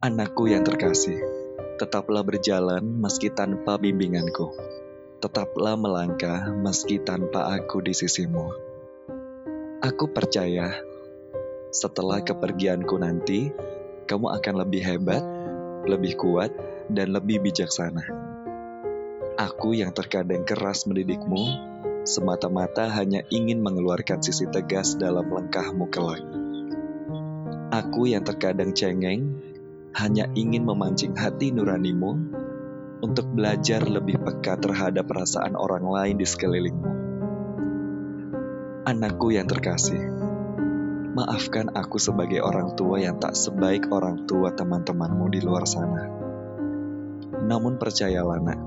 Anakku yang terkasih, tetaplah berjalan meski tanpa bimbinganku. Tetaplah melangkah meski tanpa aku di sisimu. Aku percaya, setelah kepergianku nanti, kamu akan lebih hebat, lebih kuat, dan lebih bijaksana. Aku yang terkadang keras mendidikmu, semata-mata hanya ingin mengeluarkan sisi tegas dalam langkahmu kelak. Aku yang terkadang cengeng, hanya ingin memancing hati nuranimu untuk belajar lebih peka terhadap perasaan orang lain di sekelilingmu. Anakku yang terkasih, maafkan aku sebagai orang tua yang tak sebaik orang tua teman-temanmu di luar sana. Namun percayalah nak,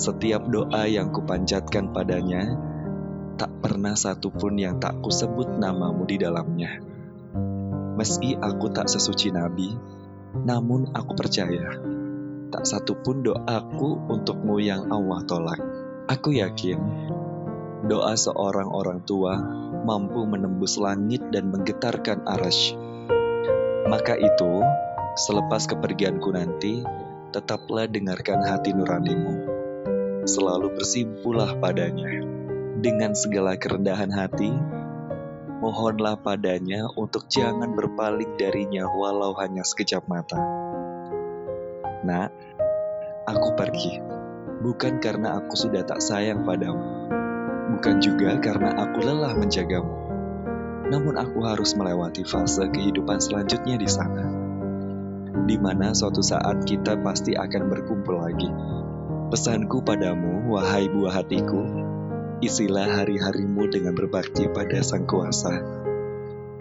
setiap doa yang kupanjatkan padanya, tak pernah satupun yang tak kusebut namamu di dalamnya. Meski aku tak sesuci Nabi, namun aku percaya, tak satupun doaku untukmu yang Allah tolak. Aku yakin, doa seorang orang tua mampu menembus langit dan menggetarkan arash. Maka itu, selepas kepergianku nanti, tetaplah dengarkan hati nuranimu. Selalu bersimpulah padanya. Dengan segala kerendahan hati, mohonlah padanya untuk jangan berpaling darinya walau hanya sekejap mata. Nak, aku pergi, bukan karena aku sudah tak sayang padamu, bukan juga karena aku lelah menjagamu. Namun aku harus melewati fase kehidupan selanjutnya di sana, di mana suatu saat kita pasti akan berkumpul lagi. Pesanku padamu, wahai buah hatiku, isilah hari-harimu dengan berbakti pada Sang Kuasa,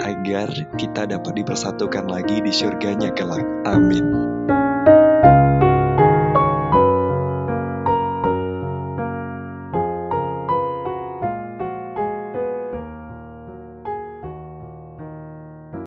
agar kita dapat dipersatukan lagi di surganya kelak. Amin.